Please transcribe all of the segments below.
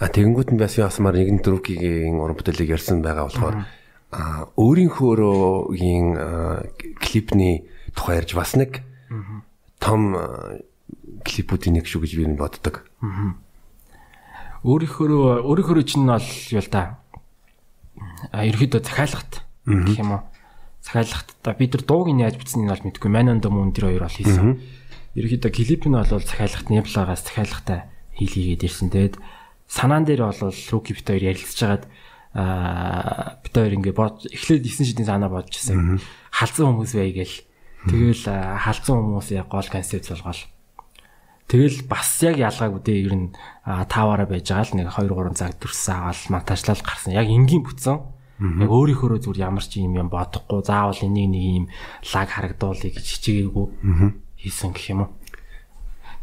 А тэгэнгүүт нь бас яасмаар нэгэн дөрвгийн уран бүтээлийг ярьсан байгаа болохоор а өөрийнхөөгийн клипний тухай ярьж бас нэг том клипүүдийн нэг шүү гэж би боддог. Өөрийнхөө өөрийнхөө чинь бол юу л да. А ерөөдөө захиалгат гэх юм уу? Захиалгат та бид нар дууг нь яаж бичсэнийг бол мэдгүй. Манон дөмөн тэр хоёр бол хийсэн. Ерөөдөө клип нь бол захиалгат Неблагаас захиалгатай хийлгээд ирсэн. Тэгээд санаан дээр бол Руки бит хоёр ярилцж хагаад аа бит хоёр ингээ бод эхлээд 9 шидийн санаа бодож ирсэн. Халзан хүмүүс бай гээл. Тэгэл халзан хүмүүс яг гол концепт болгоол Тэгэл бас яг ялгаагүй дээ ер нь таваараа байж байгаа л нэг 2 3 цаг дүрсэн аваад монтажлал гарсан. Яг энгийн бүтсэн. Яг өөрийнхөө зүгээр ямар ч юм юм бодохгүй заавал энийг нэг юм лаг харагдуулъя гэж хичээгээгүй хийсэн гэх юм уу.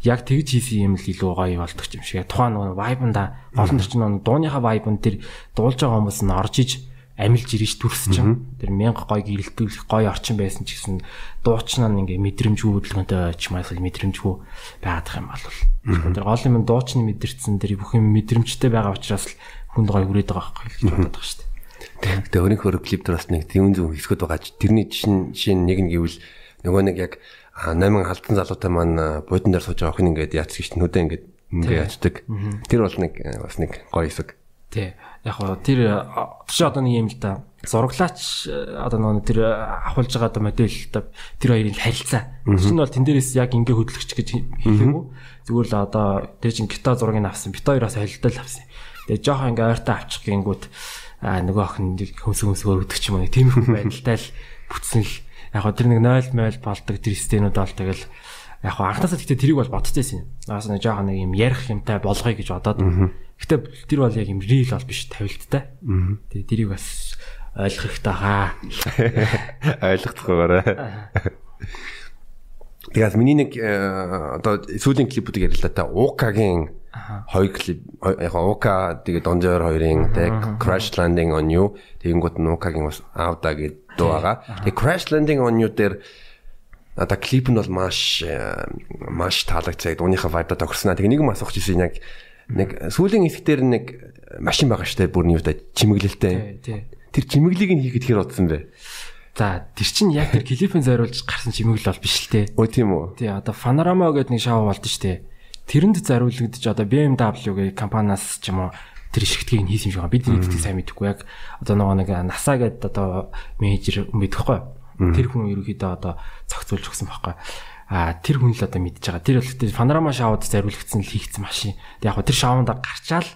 Яг тэгж хийсэн юм л илүү гоё болдог юм шиг. Тухайн нөгөө вайбанда олон төрчин дууныхаа вайбн тэр дуулж байгаа хүмүүс нь орж иж амилж ирж дүрс чинь тэр мянга гой гэрэлтүүлэх гой орчин байсан ч гэсэн дуучнаа ингээ мэдрэмжгүй хөдөлгөөнтэй маш их мэдрэмжгүй байгаад юм бол тэр гол юм дуучны мэдэрсэн тэр бүх юм мэдрэмжтэй байгаа учраас л хүнд гой хүрээд байгаа байхгүй гэж бодоод байгаа шүү дээ. Тэгээ өөрийнхөө клип дээр бас нэг тийм зүг хэсгүүд байгаа ч тэрний жишин жишээ нэг нь гэвэл нөгөө нэг яг 8 халдан залуутай маань буудан дээр сууж байгаа охин ингээд яац гэж нүдэ ингээд ингээ ячдаг. Тэр бол нэг бас нэг гоё хэсэг. Тий яг хоо тэр тийш одоо нэг юм л да зураглаач одоо нөгөө тэр авахулж байгаа одоо модель одоо тэр хоёрын харилцаа. Тэр нь бол тэн дээрээс яг ингээ хөдлөгч гэж хэлээгүй. Зүгээр л одоо тэр чин гита зургийг авсан. Бит хоёроос холилдол авсан. Тэгээ жоохон ингээ ойртоо авчих гингүүт а нөгөө охин хөмс хөмс өргөдөг ч юм уу. Тиймэрхүү байдалтай л бүтсэн л яг хоо тэр нэг 0 0 болдог тэр стенүүд бол тэгэл яг хоо анхнаасаа гэхдээ тэрийг бол бодчихсон юм. Наас нэг жоохон нэг юм ярих юмтай болгоё гэж бодоод Гэтэ тэр бол яг юм real бол биш тавилттай. Тэгээ тэрийг бас ойлгох хэрэгтэй хаа. Ойлгохдохгүйгээр. Тэгээс миний нэг э, одоо сүүлийн клипүүдийг ярьлаа та Укагийн хоёр клип яг Ука тэгээ Донжор хоёрын тэг Crash Landing on You тэгэнгүүт Укагийн бас Авда гэдэг дуу байгаа. Тэгээ Crash Landing on You дээр одоо клип нь бол маш маш таалагдсан. Дууныхаа vibe-а тохирснаа. Тэгээ нэг юм асуух гэсэн яг нэг сүүлийн хэсэг дээр нэг машин байгаа штэ бүр нь юу та чимэглэлтэй. Тэр чимэглийг нь хийхэд хэр удсан бэ? За тэр чинь яг тэр клипэн зориулж гарсан чимэглэл бол биш л те. Өө тийм үү? Тий одоо Panorama гэдэг нэг шоу болд штэ. Тэрэнд зориулагдаж одоо BMW-гийн компаниас ч юм уу тэр шигтгийг нь хийсэн юм шиг байна. Бид нэг гэдгийг сайн мэдэхгүй яг одоо нөгөө нэг NASA гэдэг одоо менежер мэдэхгүй. Тэр хүн ерөөхдөө одоо цогцолж өгсөн байхгүй а тэр хүн л одоо мэдж байгаа. Тэр бол тэр панорама шоуд зориулагдсан л хийгдсэн машин. Тэг яг тэр шоунд гарчаал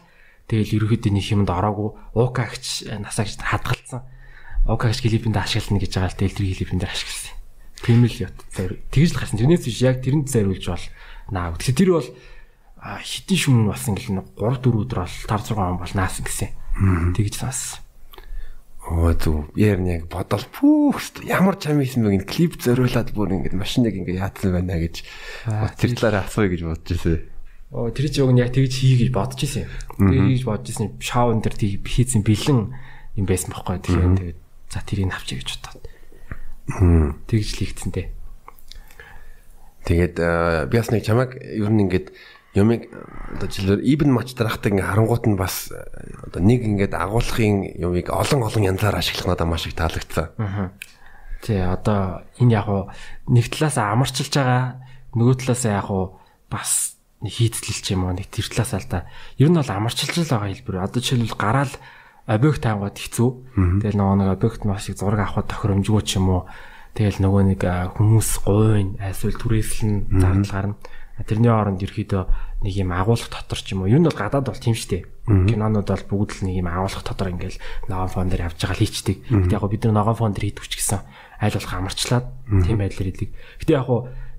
тэгэл ерөөхдөө нэг юмд ороогүй УКГч насаагч хадгалсан. УКГч клипэнд ашиглана гэж байгаа л тэгэл тэр клипэнд ашигласан. Тийм л ят. Тэгж л гарсан. Тэрнээс биш яг тэрэнд зориулж бол наа. Тэгэхээр тэр бол хитэн шүн болсон гэл 3 4 өдөр бол 5 6 он бол наасан гэсэн. Тэгж сонсон. Оо зү яар нэг бодол пүүх ямар чам хийсэн бэ гин клип зориулаад бүр ингэж машиныг ингэ яатсан байна гэж тэр талаараа асууя гэж бодож ирсэн. Оо тэр чинь яг тэгж хий гэж бодож ирсэн. Тэгээ хийж бодож ирсэн шоун дээр хийсэн бэлэн юм байсан бохоггүй. Тэгэхээр тэгээд за тэрийг авчиг гэж бодоод. Тэгж л хийгдсэн дээ. Тэгээд би бас нэг чамайг ер нь ингэж юмыг одоо жишээлбэл even матч дарахтай ингээ харангуут нь бас одоо нэг ингээд агуулгын юмыг олон олон янзаар ашиглах надад маш их таалагдсан. Аа. Тий одоо энэ яг уу нэг талаас амарчилж байгаа нөгөө талаас яг уу бас хийцлэлч юм уу нэг тэр талаас л да. Ер нь бол амарчилж л байгаа хэлбэр. Одоо жишээлбэл гараал объект таангууд хэцүү. Тэгэл нөгөө нэг объект маш их зураг авахд тохиромжгүй ч юм уу. Тэгэл нөгөө нэг хүмүүс гойн эсвэл түрээслэн зардал гарна тэрний оронд ерөөхдөө нэг юм агуулах дотор ч юм уу. Юу нь бол гадаад бол тийм штэ. Кинонууд бол бүгд л нэг юм агуулах дотор ингээл ногоон фон дээр явж байгаа л хийчдэг. Гэтэ яг бид нар ногоон фон дээр хийдэг ч гэсэн айл болох амарчлаад тийм байдлаар хийдэг. Гэтэ яг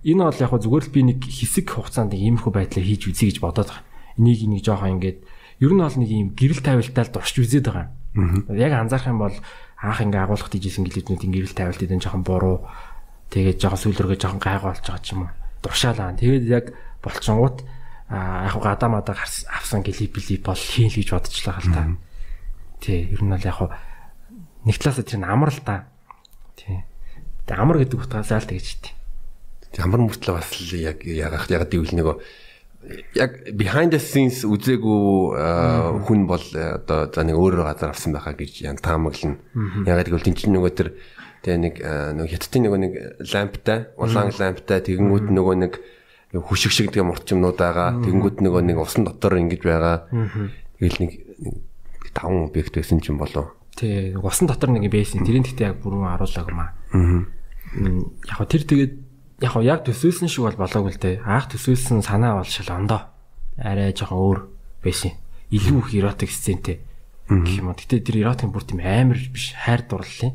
энэ бол яг зүгээр л би нэг хэсэг хугацаанд иймэрхүү байдлаар хийж үзье гэж бодоод байгаа. Энийг нэг жоохон ингээд ер нь бол нэг юм гэрэл тавилтаа л дурч үзээд байгаа юм. Яг анзаарах юм бол анх ингээ агуулгад хийжсэн гэлээднүүд ингээ гэрэл тавилт эдэн жоохон буруу тэгээд жоохон сүүлргээ жоохон гайгүй болж байгаа ч юм уу дуршаалаа. Тэгээд яг болчингууд яг гадаа мадаа авсан клип клип бол хийн л гэж бодчихлаа хэл та. Тий, ер нь бол яг нэг талаасаа тэр нь амар л та. Тий. Тэгээ амар гэдэг утгаас аль тэгж тий. Амар мөртлөө бас л яг яг яг гэвэл нөгөө яг behind the scenes үзээгүй хүн бол одоо за нэг өөрөөр газар авсан байхаа гэж ян таамаглана. Ягаад гэвэл тэн чинь нөгөө тэр тэгээ нэг нөгөө хятадын нөгөө нэг ламптай, улаан ламптай тэгэнгүүт нөгөө нэг хүшиг шиг тэгээ мурчмнууд байгаа. Тэгэнгүүт нөгөө нэг усан дотор ингэж байгаа. Тэгэл нэг таван объект байсан ч юм болов. Тий, усан дотор нэг байсан. Тэрийн гэхдээ яг бүрэн харуулаагүй маа. Аа. Яг тэр тэгээд яг яг төсөөлсөн шиг бол болоогүй л дээ. Аах төсөөлсөн санаа бол шал ондоо. Арай жоохон өөр байсан. Илүү их эротик сцентэй гэх юм. Гэтэ тэр эротик бүр тийм амар биш хайр дурлалын.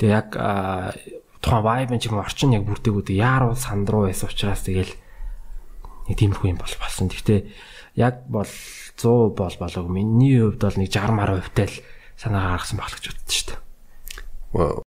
Тэгээ яг тухайн vibe юм орчин яг бүрдээгүүд яаруу санд руу байсан учраас тэгэл нэг тиймэрхүү юм бол болсон. Гэхдээ яг бол 100 бол болоогүй. Миний хувьд бол нэг 60 мараа хувьтай л санаа гаргасан баглагч боддоо шүү дээ.